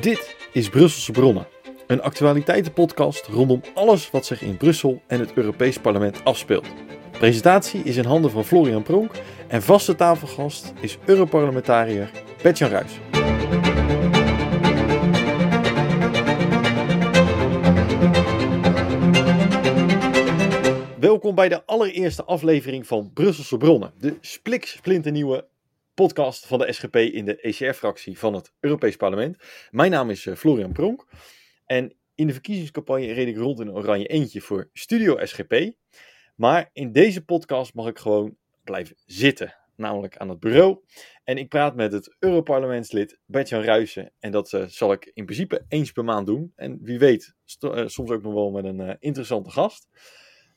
Dit is Brusselse Bronnen, een actualiteitenpodcast rondom alles wat zich in Brussel en het Europees Parlement afspeelt. Presentatie is in handen van Florian Pronk en vaste tafelgast is Europarlementariër Bertjan Ruijs. Welkom bij de allereerste aflevering van Brusselse Bronnen, de splinternieuwe podcast van de SGP in de ECR-fractie van het Europees Parlement. Mijn naam is eh, Florian Pronk en in de verkiezingscampagne reed ik rond in een oranje eentje voor Studio SGP. Maar in deze podcast mag ik gewoon blijven zitten, namelijk aan het bureau. En ik praat met het Europarlementslid Bertjan Ruijsen. En dat uh, zal ik in principe eens per maand doen. En wie weet, uh, soms ook nog wel met een interessante gast.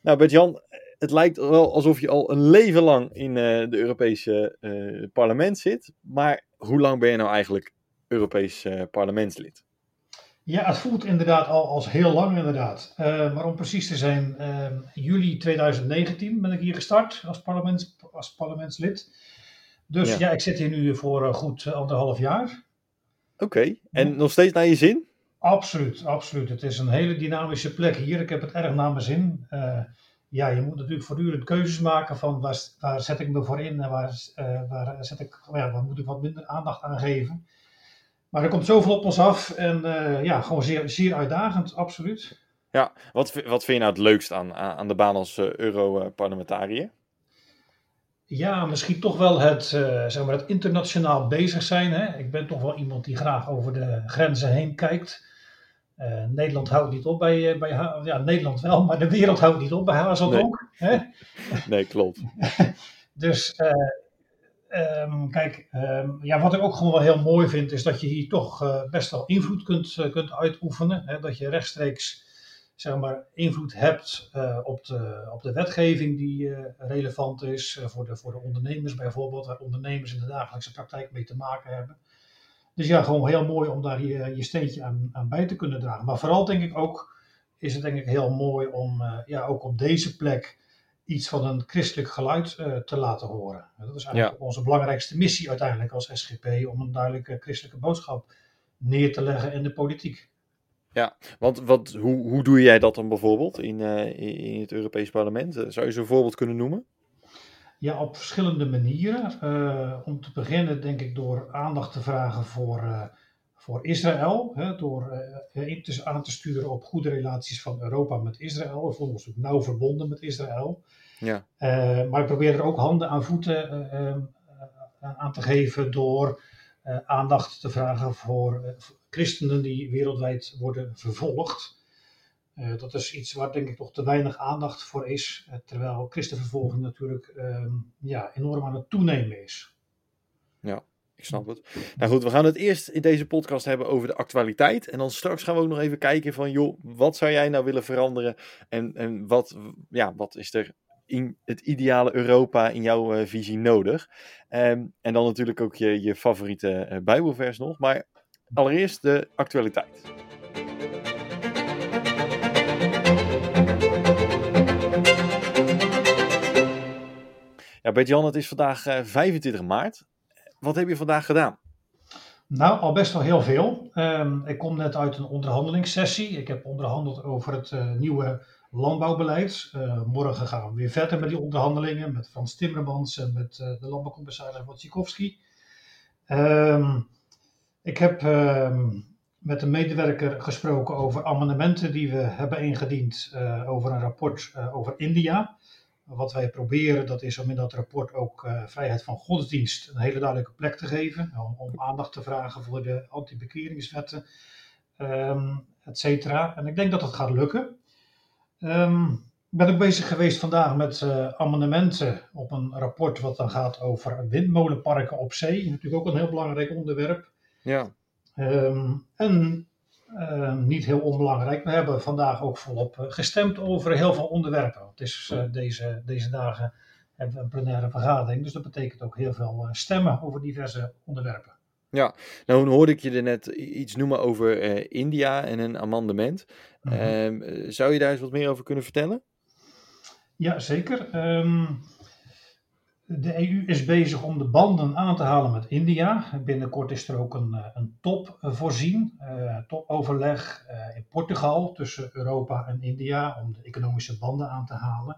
Nou, Bertjan, het lijkt wel alsof je al een leven lang in uh, de Europese uh, parlement zit. Maar hoe lang ben je nou eigenlijk Europees uh, parlementslid? Ja, het voelt inderdaad al als heel lang inderdaad. maar om precies te zijn, juli 2019 ben ik hier gestart als, parlements, als parlementslid. Dus ja. ja. ik zit hier nu voor goed anderhalf jaar. Oké, okay. en nog steeds naar je zin? Absoluut, absoluut. Het is een hele dynamische plek hier. Ik heb het erg naar mijn zin ja, je moet natuurlijk voortdurend keuzes maken van waar, waar zet ik me voor in en waar, uh, waar, zet ik, ja, waar moet ik wat minder aandacht aan geven. Maar er komt zoveel op ons af en uh, ja, gewoon zeer, zeer uitdagend, absoluut. Ja, wat, wat vind je nou het leukst aan, aan de baan als uh, Europarlementariër? Ja, misschien toch wel het, zeg maar het internationaal bezig zijn. Hè? Ik ben toch wel iemand die graag over de grenzen heen kijkt. Uh, Nederland houdt niet op bij, uh, bij ja, Nederland wel, maar de wereld houdt niet op bij Hazeldonk. Nee. Hè? nee, klopt. dus uh, um, kijk, um, ja, wat ik ook gewoon wel heel mooi vind, is dat je hier toch best wel invloed kunt, kunt uitoefenen. Hè? Dat je rechtstreeks zeg maar, invloed hebt op, de, op de wetgeving die relevant is voor, de, voor de ondernemers bijvoorbeeld, waar ondernemers in de dagelijkse praktijk mee te maken hebben. Dus ja, gewoon heel mooi om daar je, je steentje aan, aan bij te kunnen dragen. Maar vooral denk ik ook, is het denk ik heel mooi om uh, ja, ook op deze plek iets van een christelijk geluid uh, te laten horen. Dat is eigenlijk ja. onze belangrijkste missie uiteindelijk als SGP, om een duidelijke christelijke boodschap neer te leggen in de politiek. Ja, want wat, hoe, hoe doe jij dat dan bijvoorbeeld in, uh, in het Europees Parlement? Zou je zo'n voorbeeld kunnen noemen? Ja, op verschillende manieren. Uh, om te beginnen denk ik door aandacht te vragen voor, uh, voor Israël. Hè, door uh, aan te sturen op goede relaties van Europa met Israël. We voelen ons ook nauw verbonden met Israël. Ja. maar ik probeer er ook handen aan voeten aan te geven door aandacht te vragen voor christenen die wereldwijd worden vervolgd. Uh, dat is iets waar denk ik nog te weinig aandacht voor is, uh, terwijl christenvervolging natuurlijk uh, ja, enorm aan het toenemen is. Ja, ik snap het. Nou goed, we gaan het eerst in deze podcast hebben over de actualiteit. En dan straks gaan we ook nog even kijken van, joh, wat zou jij nou willen veranderen? En, en wat, ja, wat is er in het ideale Europa in jouw uh, visie nodig? Um, en dan natuurlijk ook je, je favoriete Bijbelvers nog. Maar allereerst de actualiteit. Ja, Bert-Jan, het is vandaag uh, 25 maart. Wat heb je vandaag gedaan? Nou, al best wel heel veel. Um, ik kom net uit een onderhandelingssessie. Ik heb onderhandeld over het uh, nieuwe landbouwbeleid. Uh, morgen gaan we weer verder met die onderhandelingen met Frans Timmermans en met de landbouwcommissaris Wojciechowski. Um, ik heb um, met een medewerker gesproken over amendementen die we hebben ingediend over een rapport over India wat wij proberen, dat is om in dat rapport ook uh, vrijheid van godsdienst een hele duidelijke plek te geven. Om, om aandacht te vragen voor de anti-bekeringswetten, um, et cetera. En ik denk dat het gaat lukken. Um, ik ben ook bezig geweest vandaag met uh, amendementen op een rapport wat dan gaat over windmolenparken op zee. Natuurlijk ook een heel belangrijk onderwerp. Ja. Um, en uh, niet heel onbelangrijk. We hebben vandaag ook volop gestemd over heel veel onderwerpen. Het is uh, deze, deze dagen hebben we een plenaire vergadering. Dus dat betekent ook heel veel uh, stemmen over diverse onderwerpen. Ja, nou hoorde ik je er net iets noemen over India en een amendement. Mm -hmm. zou je daar eens wat meer over kunnen vertellen? Ja, zeker. Um, de EU is bezig om de banden aan te halen met India. Binnenkort is er ook een, eh, een top voorzien, uh, topoverleg uh, in Portugal tussen Europa en India om de economische banden aan te halen.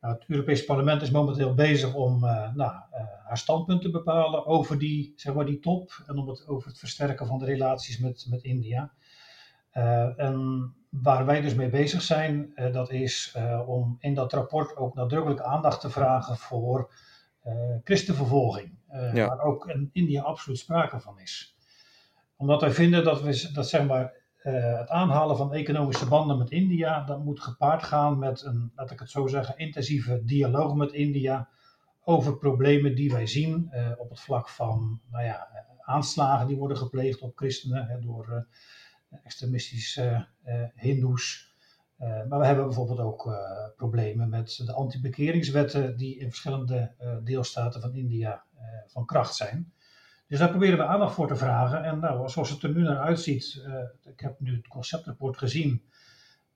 Nou, het Europees Parlement is momenteel bezig om nou, haar standpunt te bepalen over die, zeg maar, die top en om het, over het versterken van de relaties met, met India. En waar wij dus mee bezig zijn, uh, dat is uh, om in dat rapport ook nadrukkelijk aandacht te vragen voor christenvervolging. Ja. Waar ook in India absoluut sprake van is. Omdat wij vinden dat, we, dat zeg maar, het aanhalen van economische banden met India, dat moet gepaard gaan met een, laat ik het zo zeggen, intensieve dialoog met India over problemen die wij zien op het vlak van nou ja, aanslagen die worden gepleegd op christenen hè, door extremistische uh, hindoes. Uh, maar we hebben bijvoorbeeld ook problemen met de anti-bekeringswetten die in verschillende deelstaten van India van kracht zijn. Dus daar proberen we aandacht voor te vragen. En nou, zoals het er nu naar uitziet, ik heb nu het conceptrapport gezien,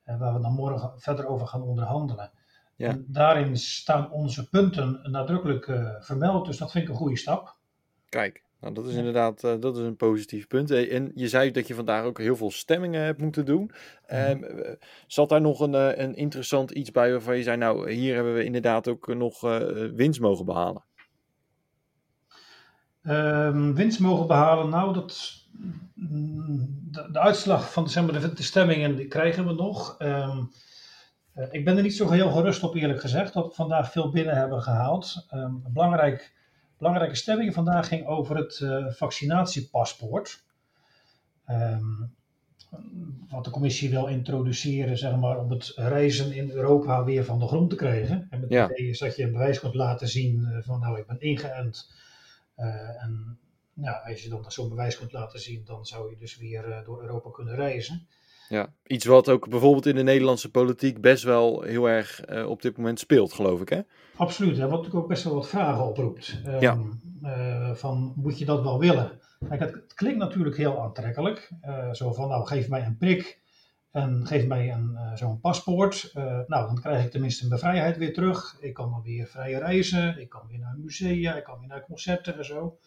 waar we dan morgen verder over gaan onderhandelen. Ja. En daarin staan onze punten nadrukkelijk vermeld, dus dat vind ik een goede stap. Kijk, nou, dat is inderdaad uh, dat is een positief punt. Eh, en je zei dat je vandaag ook heel veel stemmingen hebt moeten doen. Mm zat daar nog een, een interessant iets bij waarvan je zei, nou, hier hebben we inderdaad ook nog winst mogen behalen? Um, winst mogen behalen, nou, dat, mm, de, de uitslag van zeg maar, de, de, stemmingen die krijgen we nog. Um, ik ben er niet zo heel gerust op, eerlijk gezegd, dat we vandaag veel binnen hebben gehaald. Um, belangrijk belangrijke stemming vandaag ging over het uh, vaccinatiepaspoort. Um, wat de commissie wil introduceren, zeg maar, om het reizen in Europa weer van de grond te krijgen. En met ja. idee is dat je een bewijs kunt laten zien uh, van, nou, ik ben ingeënt. Uh, en nou, als je dan zo'n bewijs kunt laten zien, dan zou je dus weer door Europa kunnen reizen. Ja, iets wat ook bijvoorbeeld in de Nederlandse politiek best wel heel erg uh, op dit moment speelt, geloof ik, hè? Absoluut, hè, wat natuurlijk ook best wel wat vragen oproept. Um, ja. Uh, van, moet je dat wel willen? Kijk, het, klinkt natuurlijk heel aantrekkelijk. Uh, zo van, nou, geef mij een prik en geef mij een, zo'n paspoort. nou, dan krijg ik tenminste mijn vrijheid weer terug. Ik kan dan weer vrij reizen, ik kan weer naar musea, ik kan weer naar concerten en zo.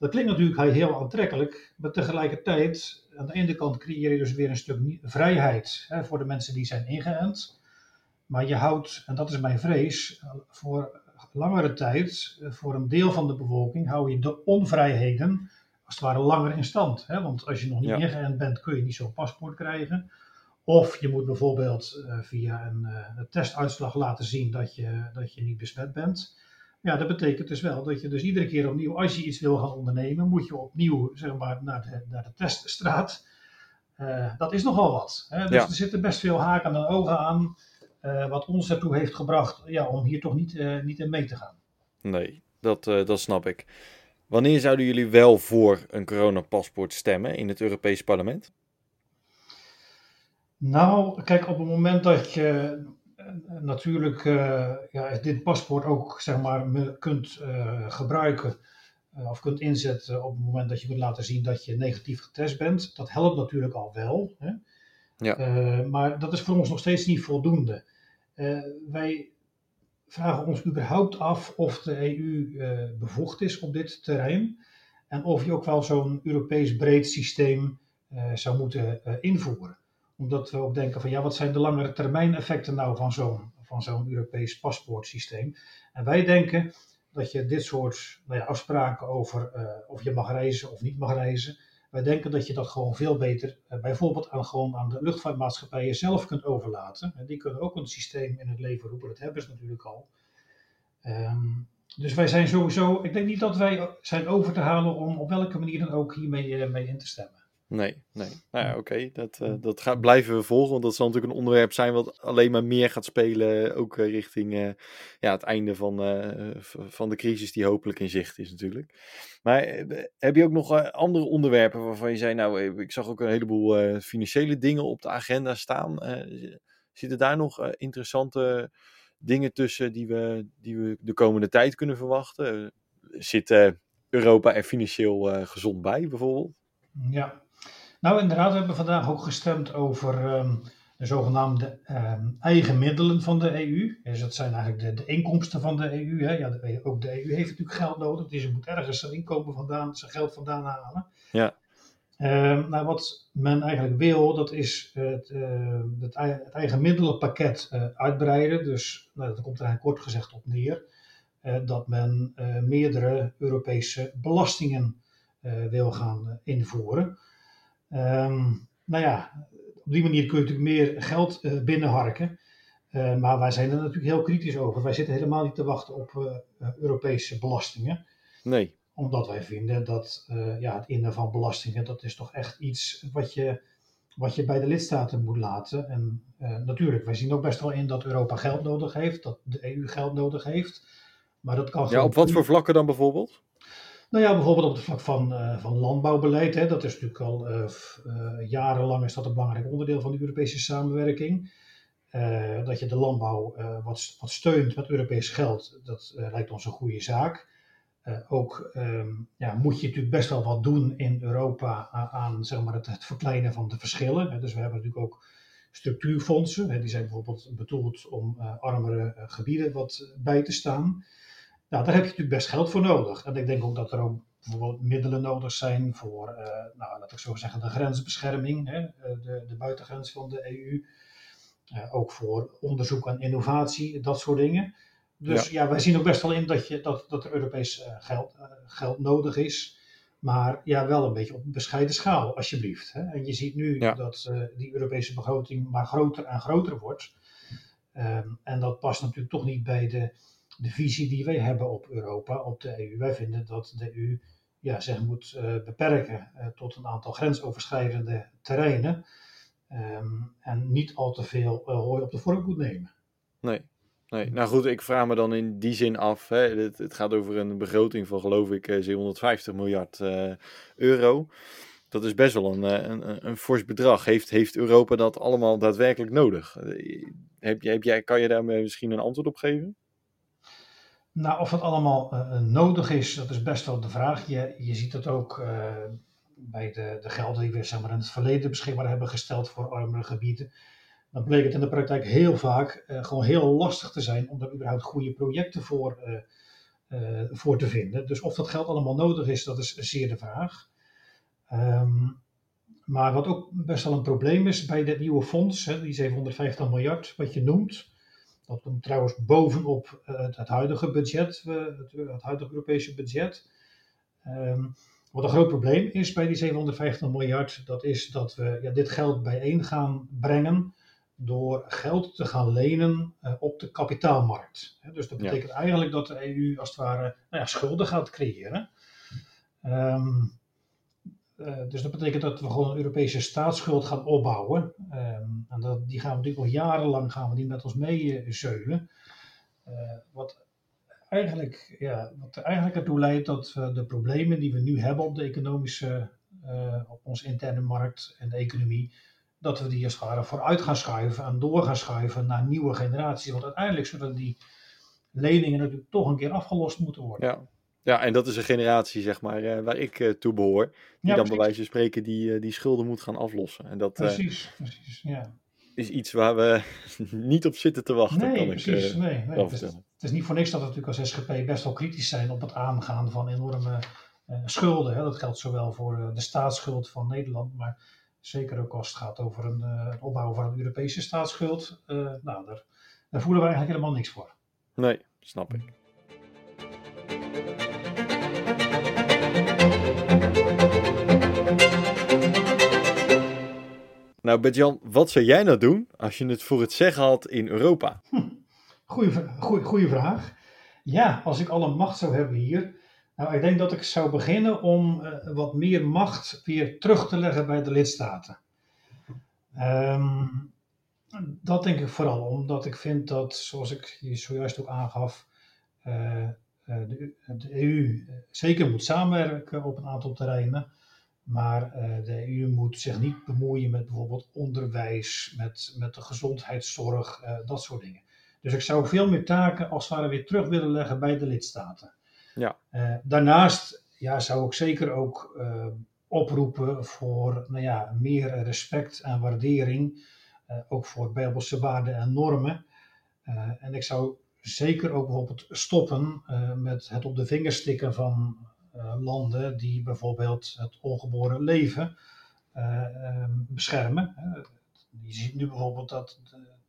Dat klinkt natuurlijk heel aantrekkelijk, maar tegelijkertijd, aan de ene kant creëer je dus weer een stuk vrijheid hè, voor de mensen die zijn ingeënt. Maar je houdt, en dat is mijn vrees, voor langere tijd, voor een deel van de bevolking, hou je de onvrijheden als het ware langer in stand. Hè? Want als je nog niet ja. ingeënt bent, kun je niet zo'n paspoort krijgen. Of je moet bijvoorbeeld uh, via een, uh, een, testuitslag laten zien dat je, dat je niet besmet bent. Ja, dat betekent dus wel dat je dus iedere keer opnieuw, als je iets wil gaan ondernemen, moet je opnieuw zeg maar, naar, de, naar de teststraat. Uh, dat is nogal wat. Hè? Dus ja. er zitten best veel haken en ogen aan, uh, wat ons ertoe heeft gebracht ja, om hier toch niet, uh, niet in mee te gaan. Nee, dat, dat snap ik. Wanneer zouden jullie wel voor een coronapaspoort stemmen in het Europees Parlement? Nou, kijk, op het moment dat je natuurlijk uh, ja, dit paspoort ook zeg maar, kunt uh, gebruiken of kunt inzetten op het moment dat je kunt laten zien dat je negatief getest bent. Dat helpt natuurlijk al wel. Hè? Ja. maar dat is voor ons nog steeds niet voldoende. wij vragen ons überhaupt af of de EU bevoegd is op dit terrein. En of je ook wel zo'n Europees breed systeem zou moeten invoeren omdat we ook denken van ja, wat zijn de langere termijn effecten nou van zo'n van zo'n Europees paspoortsysteem? En wij denken dat je dit soort nou ja, afspraken over uh, of je mag reizen of niet mag reizen, wij denken dat je dat gewoon veel beter uh, bijvoorbeeld aan, gewoon aan de luchtvaartmaatschappijen zelf kunt overlaten. En die kunnen ook een systeem in het leven roepen, dat hebben ze natuurlijk al. Um, dus wij zijn sowieso, ik denk niet dat wij zijn over te halen om op welke manier dan ook hiermee uh, mee in te stemmen. Nee, nee. Nou ja, oké. Dat, uh, dat gaat, blijven we volgen. Want dat zal natuurlijk een onderwerp zijn wat alleen maar meer gaat spelen. Ook uh, richting uh, ja, het einde van, van de crisis die hopelijk in zicht is natuurlijk. Maar heb je ook nog andere onderwerpen waarvan je zei... Nou, ik zag ook een heleboel financiële dingen op de agenda staan. zitten daar nog interessante dingen tussen die we, die we de komende tijd kunnen verwachten? Zit Europa er financieel gezond bij bijvoorbeeld? Ja, nou, inderdaad, we hebben vandaag ook gestemd over um, de zogenaamde ehm, eigen middelen van de EU. Dus dat zijn eigenlijk de, de inkomsten van de EU. Hè. Ja, de, ook de EU heeft natuurlijk geld nodig, dus je moet ergens zijn inkomen vandaan, zijn geld vandaan halen. Ja. Ehm, nou, wat men eigenlijk wil, dat is het, uh, het, het eigen middelenpakket uh, uitbreiden. Dus nou, dat komt er eigenlijk kort gezegd op neer. Uh, dat men meerdere Europese belastingen wil gaan invoeren. Um, nou ja, op die manier kun je natuurlijk meer geld uh, binnenharken. Uh, maar wij zijn er natuurlijk heel kritisch over. Wij zitten helemaal niet te wachten op uh, Europese belastingen. Nee. Omdat wij vinden dat ja, het innen van belastingen, dat is toch echt iets wat je, wat je bij de lidstaten moet laten. En natuurlijk, wij zien ook best wel in dat Europa geld nodig heeft, dat de EU geld nodig heeft. Maar dat kan ja, op wat voor vlakken dan bijvoorbeeld? Nou ja, bijvoorbeeld op het vlak van, uh, van landbouwbeleid. Hè, dat is natuurlijk al uh, uh, jarenlang is dat een belangrijk onderdeel van de Europese samenwerking. dat je de landbouw wat, wat steunt met Europees geld, dat lijkt ons een goede zaak. ook um, ja, moet je natuurlijk best wel wat doen in Europa aan, zeg maar het, verkleinen van de verschillen. Dus we hebben natuurlijk ook structuurfondsen. Hè, die zijn bijvoorbeeld bedoeld om armere gebieden wat bij te staan. Nou, daar heb je natuurlijk best geld voor nodig. En ik denk ook dat er ook bijvoorbeeld middelen nodig zijn voor, uh, nou, laat ik zo zeggen, de grensbescherming, hè, eh, de, de buitengrens van de EU. Uh, ook voor onderzoek en innovatie, dat soort dingen. Dus ja, ja wij zien ook best wel in dat, je, dat, dat er Europees geld, geld nodig is. Maar ja, wel een beetje op een bescheiden schaal, alsjeblieft. Hè. En je ziet nu ja. dat die Europese begroting maar groter en groter wordt. Um, en dat past natuurlijk toch niet bij de de visie die wij hebben op Europa, op de EU. Wij vinden dat de EU ja, zich moet uh, beperken uh, tot een aantal grensoverschrijdende terreinen. Um, en niet al te veel uh, hooi op de vork moet nemen. Nee. nee, nou goed, ik vraag me dan in die zin af. Hè, het, het gaat over een begroting van geloof ik 750 miljard euro. Dat is best wel een, een, een fors bedrag. Heeft, heeft Europa dat allemaal daadwerkelijk nodig? Heb, heb jij, kan je daar misschien een antwoord op geven? Nou, of het allemaal uh, nodig is, dat is best wel de vraag. Je, je ziet het ook uh, bij de, de gelden die we zeg maar, in het verleden beschikbaar hebben gesteld voor armere gebieden. Dan bleek het in de praktijk heel vaak gewoon heel lastig te zijn om daar überhaupt goede projecten voor, voor te vinden. Dus of dat geld allemaal nodig is, dat is zeer de vraag. Um, maar wat ook best wel een probleem is bij dit nieuwe fonds, hè, die 750 miljard, wat je noemt. Dat komt trouwens bovenop uh, het, huidige budget, uh, het, het, huidige Europese budget. Um, wat een groot probleem is bij die 750 miljard, dat is dat we ja, dit geld bijeen gaan brengen door geld te gaan lenen uh, op de kapitaalmarkt. He, dus dat betekent ja. eigenlijk dat de EU als het ware nou ja, schulden gaat creëren. Um, dus dat betekent dat we gewoon een Europese staatsschuld gaan opbouwen. Um, en dat, die gaan we natuurlijk nog jarenlang gaan we die met ons meezeulen. Uh, wat, eigenlijk, ja, wat eigenlijk ertoe leidt dat we de problemen die we nu hebben op de economische, op onze interne markt en de economie, dat we die als het ware vooruit gaan schuiven en door gaan schuiven naar nieuwe generaties. Want uiteindelijk zullen die leningen natuurlijk toch een keer afgelost moeten worden. Ja. Ja, en dat is een generatie, zeg maar, uh, waar ik uh, toe behoor. Die ja, dan bij wijze van spreken die, uh, die schulden moet gaan aflossen. En dat precies, precies, ja. is iets waar we niet op zitten te wachten, nee, kan precies, ik nee, nee. Het is, het, is, niet voor niks dat we natuurlijk als SGP best wel kritisch zijn op het aangaan van enorme schulden. Hè. Dat geldt zowel voor de staatsschuld van Nederland, maar zeker ook als het gaat over een, het opbouwen van een Europese staatsschuld. nou, daar, daar voelen we eigenlijk helemaal niks voor. Nee, snap ik. Nou, Bert-Jan, wat zou jij nou doen als je het voor het zeggen had in Europa? Hm. Goeie, vraag. Ja, als ik alle macht zou hebben hier. Nou, ik denk dat ik zou beginnen om uh, wat meer macht weer terug te leggen bij de lidstaten. Um, dat denk ik vooral omdat ik vind dat, zoals ik je zojuist ook aangaf, uh, de, de, EU zeker moet samenwerken op een aantal terreinen. Maar uh, de EU moet zich niet bemoeien met bijvoorbeeld onderwijs, met, met de gezondheidszorg, uh, dat soort dingen. Dus ik zou veel meer taken als het ware weer terug willen leggen bij de lidstaten. Ja. Uh, daarnaast ja, zou ik zeker ook oproepen voor nou ja, meer respect en waardering ook voor bijbelse waarden en normen. en ik zou zeker ook bijvoorbeeld stoppen met het op de vingers stikken van landen die bijvoorbeeld het ongeboren leven ehm, beschermen. Je ziet nu bijvoorbeeld dat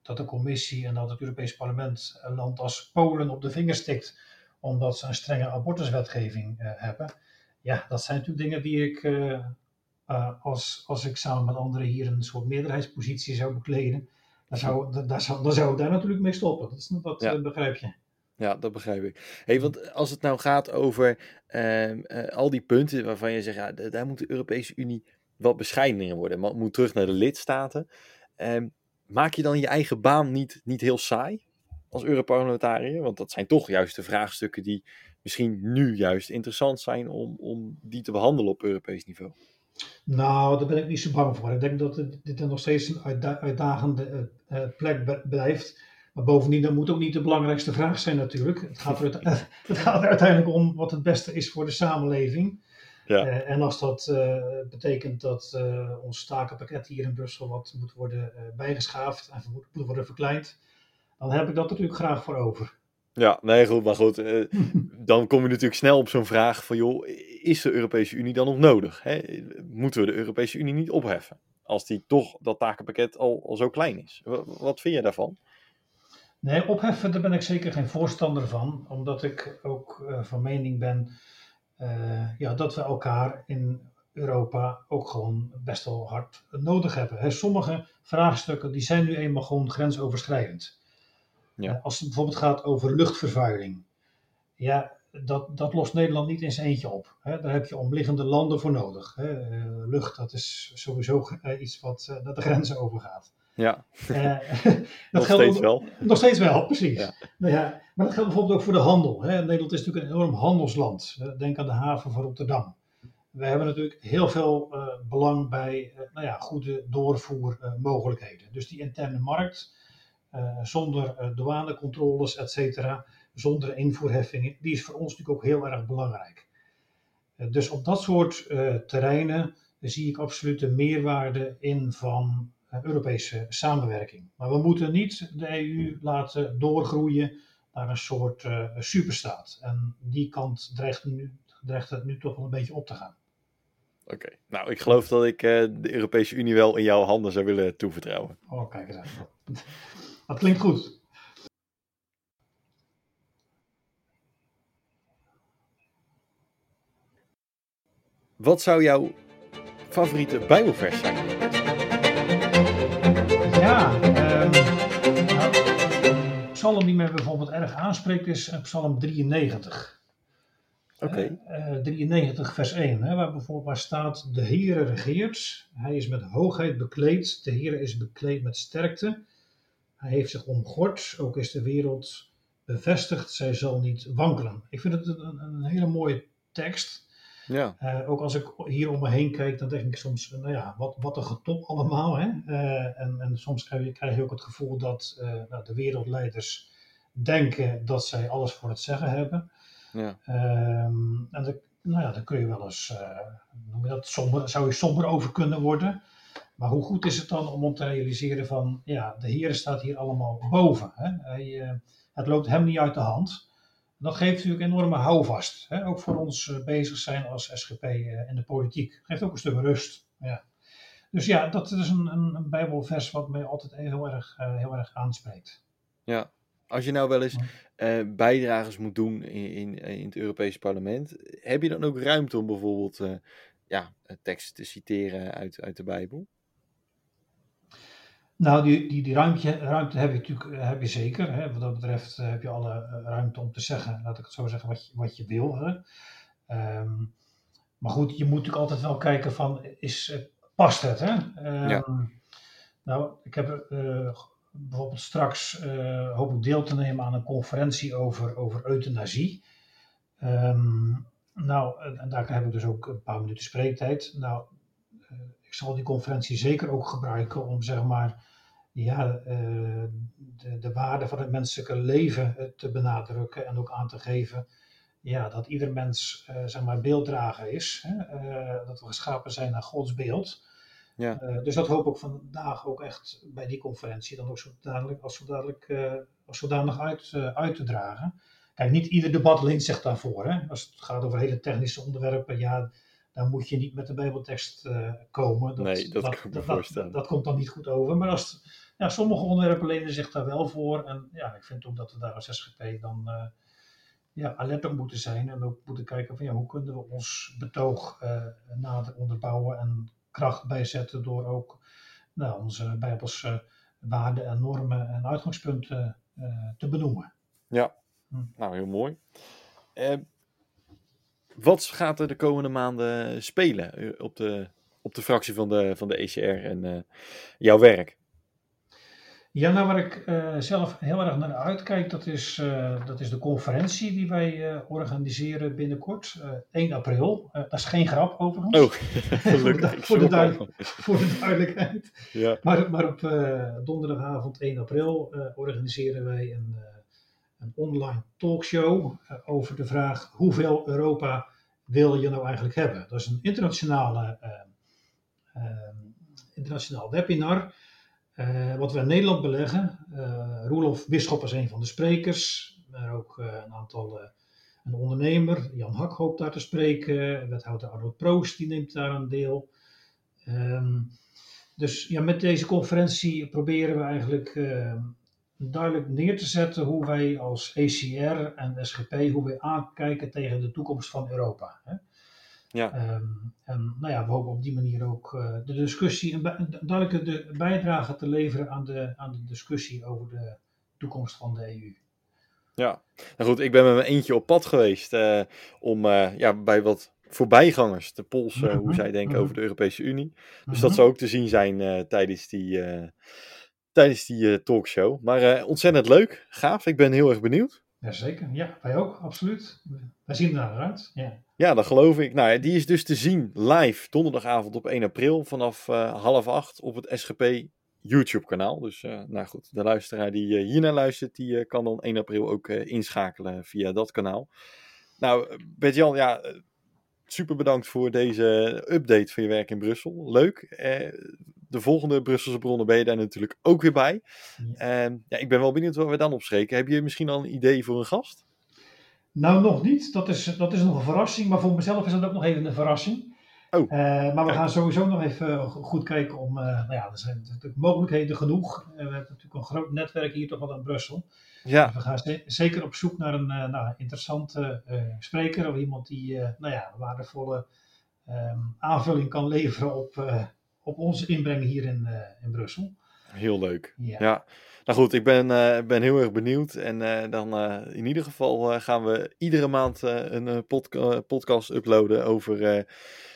dat de commissie en dat het Europees Parlement een land als Polen op de vingers stikt omdat ze een strenge abortuswetgeving uh, hebben. Ja, dat zijn natuurlijk dingen die ik, als, als ik samen met anderen hier een soort meerderheidspositie zou bekleden, dan zou, daar zou, dan zou ik daar natuurlijk mee stoppen. Dat, is, dat ja. begrijp je. Ja, dat begrijp ik. Hey, want als het nou gaat over ehm, al die punten waarvan je zegt, ja, daar moet de Europese Unie wat bescheidener worden, maar moet terug naar de lidstaten. Ehm, maak je dan je eigen baan niet, niet heel saai als Europarlementariër? Want dat zijn toch juist de vraagstukken die misschien nu juist interessant zijn om, om die te behandelen op Europees niveau. Nou, daar ben ik niet zo bang voor. Ik denk dat dit nog steeds een uitdagende uh, plek blijft. Maar bovendien, dat moet ook niet de belangrijkste vraag zijn natuurlijk. Het gaat, er, het gaat er uiteindelijk om wat het beste is voor de samenleving. Ja. Uh, en als dat uh, betekent dat uh, ons takenpakket hier in Brussel wat moet worden bijgeschaafd en moet, moet, worden verkleind, dan heb ik dat natuurlijk graag voor over. Ja, nee, goed, maar goed, dan kom je natuurlijk snel op zo'n vraag van, joh, is de Europese Unie dan nog nodig? Hè? Moeten we de Europese Unie niet opheffen? Als die toch, dat takenpakket al, al zo klein is. Wat vind je daarvan? Nee, opheffen, daar ben ik zeker geen voorstander van, omdat ik ook van mening ben uh, ja, dat we elkaar in Europa ook gewoon best wel hard nodig hebben. He, sommige vraagstukken die zijn nu eenmaal gewoon grensoverschrijdend. Ja. Uh, als het bijvoorbeeld gaat over luchtvervuiling. Ja, dat, dat lost Nederland niet in zijn eentje op. Daar heb je omliggende landen voor nodig. Lucht, dat is sowieso iets wat naar de grenzen overgaat. Ja, uh, nog steeds wel. Nog steeds wel, precies. Ja. Nou ja, maar dat geldt bijvoorbeeld ook voor de handel. Hè. Nederland is natuurlijk een enorm handelsland. Denk aan de haven van Rotterdam. We hebben natuurlijk heel veel uh, belang bij uh, nou ja, goede doorvoermogelijkheden. dus die interne markt, zonder douanecontroles, et cetera, zonder invoerheffingen, die is voor ons natuurlijk ook heel erg belangrijk. dus op dat soort terreinen zie ik absoluut de meerwaarde in van Europese samenwerking. Maar we moeten niet de EU laten doorgroeien naar een soort uh, superstaat. En die kant dreigt, nu, dreigt het nu toch wel een beetje op te gaan. Oké, nou ik geloof dat ik uh, de Europese Unie wel in jouw handen zou willen toevertrouwen. Oh, kijk eens even. Dat klinkt goed. Wat zou jouw favoriete Bijbelvers zijn? Ja, um, psalm die mij bijvoorbeeld erg aanspreekt is eh, Psalm 93. Oké. Okay. Uh, 93 vers 1, hè, waar bijvoorbeeld waar staat, de Heere regeert, hij is met hoogheid bekleed, de Heere is bekleed met sterkte, hij heeft zich omgord, ook is de wereld bevestigd, zij zal niet wankelen. Ik vind het een, een hele mooie tekst. Ja. Uh, ook als ik hier om me heen kijk, dan denk ik soms, nou ja, wat, wat een getop allemaal. Hè? Uh, en, en soms krijg je, krijg je ook het gevoel dat uh, nou, de wereldleiders denken dat zij alles voor het zeggen hebben. Ja. Um, en de, nou ja, dan kun je wel eens, noem je dat, somber, zou je somber over kunnen worden. Maar hoe goed is het dan om, om te realiseren van, ja, de Heer staat hier allemaal boven. Hè? Hij, het loopt hem niet uit de hand dat geeft natuurlijk enorme houvast. Hè? Ook voor ons uh, bezig zijn als SGP uh, eh, de politiek. Geeft ook een stuk rust. Ja. Dus ja, dat is een, een, een bijbelvers wat mij altijd heel erg, uh, heel erg aanspreekt. Ja, als je nou wel eens bijdragers moet doen in, in, in, het Europese parlement, heb je dan ook ruimte om bijvoorbeeld ja, teksten te citeren uit, uit de Bijbel? Nou, die, die, die ruimte, ruimte heb je natuurlijk eh, heb je zeker. Hè. Wat dat betreft eh, heb je alle eh, ruimte om te zeggen, laat ik het zo zeggen, wat je, wat je wil. Hè. Um, maar goed, je moet natuurlijk altijd wel kijken van, is, past het? Hè? Um, ja. Nou, ik heb uh, bijvoorbeeld straks uh, hoop ik deel te nemen aan een conferentie over, over euthanasie. Um, nou, en daar heb ik dus ook een paar minuten spreektijd. Nou, ik zal die conferentie zeker ook gebruiken om zeg maar ja, uh, de, de waarde van het menselijke leven uh, te benadrukken en ook aan te geven ja, dat ieder mens uh, zeg maar beelddrager is. Hè? dat we geschapen zijn naar Gods beeld. Ja. dus dat hoop ik vandaag ook echt bij die conferentie dan ook zo dadelijk, als zodanig, als zodanig uit, uit te dragen. Kijk, niet ieder debat leent zich daarvoor. Hè? Als het gaat over hele technische onderwerpen, ja, dan moet je niet met de Bijbeltekst uh, komen. Dat, nee, dat, dat kan ik me voorstellen. Dat, komt dan niet goed over. Maar als, ja, sommige onderwerpen lenen zich daar wel voor. En ja, ik vind ook dat we daar als SGP dan uh, ja, alert op moeten zijn. En ook moeten kijken van ja, hoe kunnen we ons betoog uh, nader onderbouwen en kracht bijzetten door ook nou, onze Bijbelse waarden en normen en uitgangspunten te benoemen. Ja, hm. nou heel mooi. Wat gaat er de komende maanden spelen eh, op de, op de fractie van de, van de ECR en uh, jouw werk? Ja, nou waar ik uh, zelf heel erg naar uitkijk, dat is, uh, dat is de conferentie die wij organiseren binnenkort, 1 april. dat is geen grap overigens. Oh, gelukkig. voor, de, voor, de voor de duidelijkheid. Ja. Maar, maar op donderdagavond 1 april organiseren wij een een online talkshow over de vraag hoeveel Europa wil je nou eigenlijk hebben. Dat is een internationale, uh, internationaal webinar. wat we in Nederland beleggen. Roelof Bisschop is een van de sprekers. Maar ook een aantal, een ondernemer, Jan Hak hoopt daar te spreken. Wethouder Arnold Proost die neemt daar een deel. Um, dus ja, met deze conferentie proberen we eigenlijk duidelijk neer te zetten hoe wij als ECR en SGP, hoe wij aankijken tegen de toekomst van Europa. Hè? Ja. Um, en nou ja, we hopen op die manier ook uh, de discussie, een, duidelijke de bijdrage te leveren aan de, aan de discussie over de toekomst van de EU. Ja, nou goed, ik ben met mijn eentje op pad geweest uh, om uh, ja, bij wat voorbijgangers te polsen mm -hmm. hoe zij denken mm -hmm. over de Europese Unie. Dus mm -hmm. dat zou ook te zien zijn tijdens die tijdens die uh, talkshow. Maar uh, ontzettend leuk, gaaf. Ik ben heel erg benieuwd. Jazeker, ja, wij ook, absoluut. Wij zien naar uit. Ja. ja, dat geloof ik. Nou, die is dus te zien live donderdagavond op 1 april vanaf uh, half acht op het SGP YouTube kanaal. Dus nou goed, de luisteraar die hiernaar luistert, die kan dan 1 april ook inschakelen via dat kanaal. Nou, Bert-Jan, ja, super bedankt voor deze update van je werk in Brussel. Leuk. Eh, de volgende Brusselse bronnen ben je daar natuurlijk ook weer bij. Ja. Uh, ja, ik ben wel benieuwd waar we dan op spreken. Heb je misschien al een idee voor een gast? Nou, nog niet. Dat is, dat is nog een verrassing. Maar voor mezelf is dat ook nog even een verrassing. Oh, uh, maar we gaan sowieso nog even goed kijken om. Uh, nou ja, er zijn natuurlijk mogelijkheden genoeg. Uh, we hebben natuurlijk een groot netwerk hier toch wel in Brussel. Ja. Dus we gaan zeker op zoek naar een nou, interessante spreker of iemand die nou ja, waardevolle um, aanvulling kan leveren op, op onze inbreng hier in, in Brussel. Heel leuk. Ja. ja. Nou goed, ik ben, uh, ben heel erg benieuwd. En uh, dan uh, in ieder geval gaan we iedere maand een podca podcast uploaden over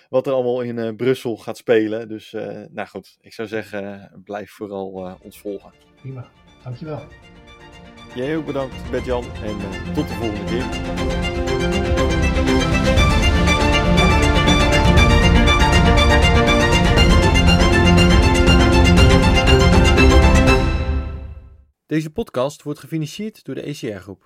wat er allemaal in Brussel gaat spelen. Dus nou goed, ik zou zeggen, blijf vooral ons volgen. Prima, dankjewel. Jij ook bedankt, Bert-Jan. En tot de volgende keer. Deze podcast wordt gefinancierd door de ECR Groep.